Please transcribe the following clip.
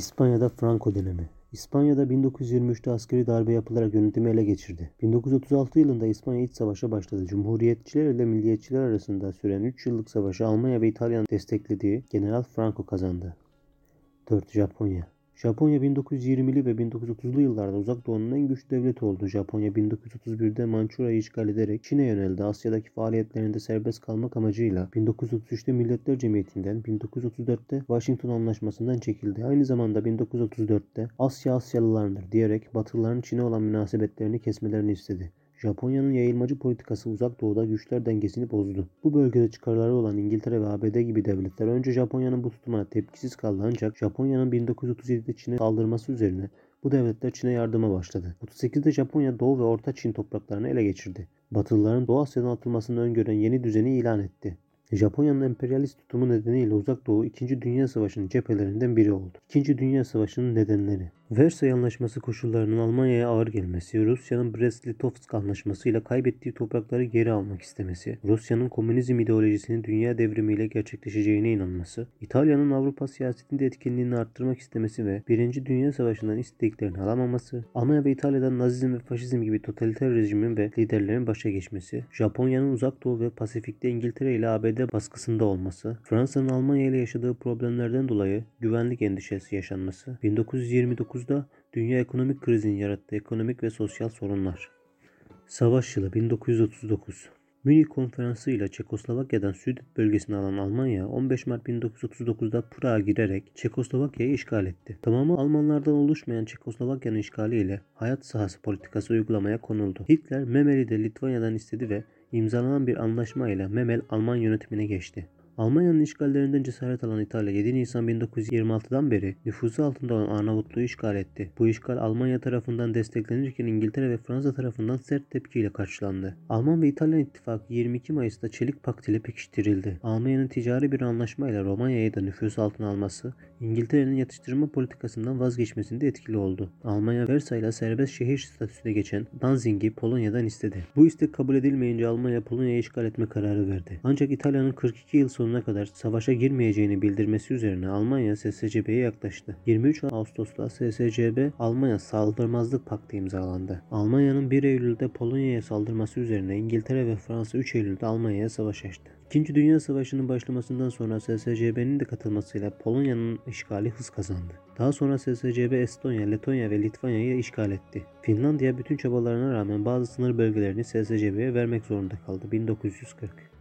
İspanya'da Franco dönemi. İspanya'da 1923'te askeri darbe yapılarak yönetimi ele geçirdi. 1936 yılında İspanya iç savaşa başladı. Cumhuriyetçiler ile milliyetçiler arasında süren 3 yıllık savaşı Almanya ve İtalya'nın desteklediği General Franco kazandı. 4. Japonya Japonya 1920'li ve 1930'lu yıllarda Uzak Doğu'nun en güçlü devleti oldu. Japonya 1931'de Mançurya'yı işgal ederek Çin'e yöneldi. Asya'daki faaliyetlerinde serbest kalmak amacıyla 1933'te Milletler Cemiyeti'nden, 1934'te Washington Anlaşması'ndan çekildi. Aynı zamanda 1934'te Asya Asyalılardır diyerek Batılıların Çin'e olan münasebetlerini kesmelerini istedi. Japonya'nın yayılmacı politikası uzak doğuda güçler dengesini bozdu. Bu bölgede çıkarları olan İngiltere ve ABD gibi devletler önce Japonya'nın bu tutumuna tepkisiz kaldı ancak Japonya'nın 1937'de Çin'e saldırması üzerine bu devletler Çin'e yardıma başladı. 38'de Japonya Doğu ve Orta Çin topraklarını ele geçirdi. Batılıların Doğu Asya'dan atılmasını öngören yeni düzeni ilan etti. Japonya'nın emperyalist tutumu nedeniyle Uzak Doğu 2. Dünya Savaşı'nın cephelerinden biri oldu. 2. Dünya Savaşı'nın nedenleri Versay Anlaşması koşullarının Almanya'ya ağır gelmesi, Rusya'nın Brest-Litovsk Anlaşması'yla kaybettiği toprakları geri almak istemesi, Rusya'nın komünizm ideolojisinin dünya devrimiyle gerçekleşeceğine inanması, İtalya'nın Avrupa siyasetinde etkinliğini arttırmak istemesi ve 1. Dünya Savaşı'ndan istediklerini alamaması, Almanya ve İtalya'dan Nazizm ve Faşizm gibi totaliter rejimin ve liderlerin başa geçmesi, Japonya'nın Uzak Doğu ve Pasifik'te İngiltere ile ABD baskısında olması, Fransa'nın Almanya ile yaşadığı problemlerden dolayı güvenlik endişesi yaşanması, 1929 1930'da dünya ekonomik krizin yarattığı ekonomik ve sosyal sorunlar. Savaş yılı 1939 Münih Konferansı ile Çekoslovakya'dan Südet bölgesini alan Almanya 15 Mart 1939'da Prag'a girerek Çekoslovakya'yı işgal etti. Tamamı Almanlardan oluşmayan Çekoslovakya'nın işgaliyle hayat sahası politikası uygulamaya konuldu. Hitler Memel'i de Litvanya'dan istedi ve imzalanan bir anlaşma ile Memel Alman yönetimine geçti. Almanya'nın işgallerinden cesaret alan İtalya 7 Nisan 1926'dan beri nüfusu altında olan Arnavutluğu işgal etti. Bu işgal Almanya tarafından desteklenirken İngiltere ve Fransa tarafından sert tepkiyle karşılandı. Alman ve İtalyan ittifakı 22 Mayıs'ta Çelik Pakt ile pekiştirildi. Almanya'nın ticari bir anlaşmayla Romanya'yı da nüfus altına alması, İngiltere'nin yatıştırma politikasından vazgeçmesinde etkili oldu. Almanya Versay'la serbest şehir statüsüne geçen Danzig'i Polonya'dan istedi. Bu istek kabul edilmeyince Almanya Polonya'yı işgal etme kararı verdi. Ancak İtalya'nın 42 yıl sonra sonuna kadar savaşa girmeyeceğini bildirmesi üzerine Almanya SSCB'ye yaklaştı. 23 Ağustos'ta SSCB Almanya saldırmazlık paktı imzalandı. Almanya'nın 1 Eylül'de Polonya'ya saldırması üzerine İngiltere ve Fransa 3 Eylül'de Almanya'ya savaş açtı. İkinci Dünya Savaşı'nın başlamasından sonra SSCB'nin de katılmasıyla Polonya'nın işgali hız kazandı. Daha sonra SSCB Estonya, Letonya ve Litvanya'yı işgal etti. Finlandiya bütün çabalarına rağmen bazı sınır bölgelerini SSCB'ye vermek zorunda kaldı. 1940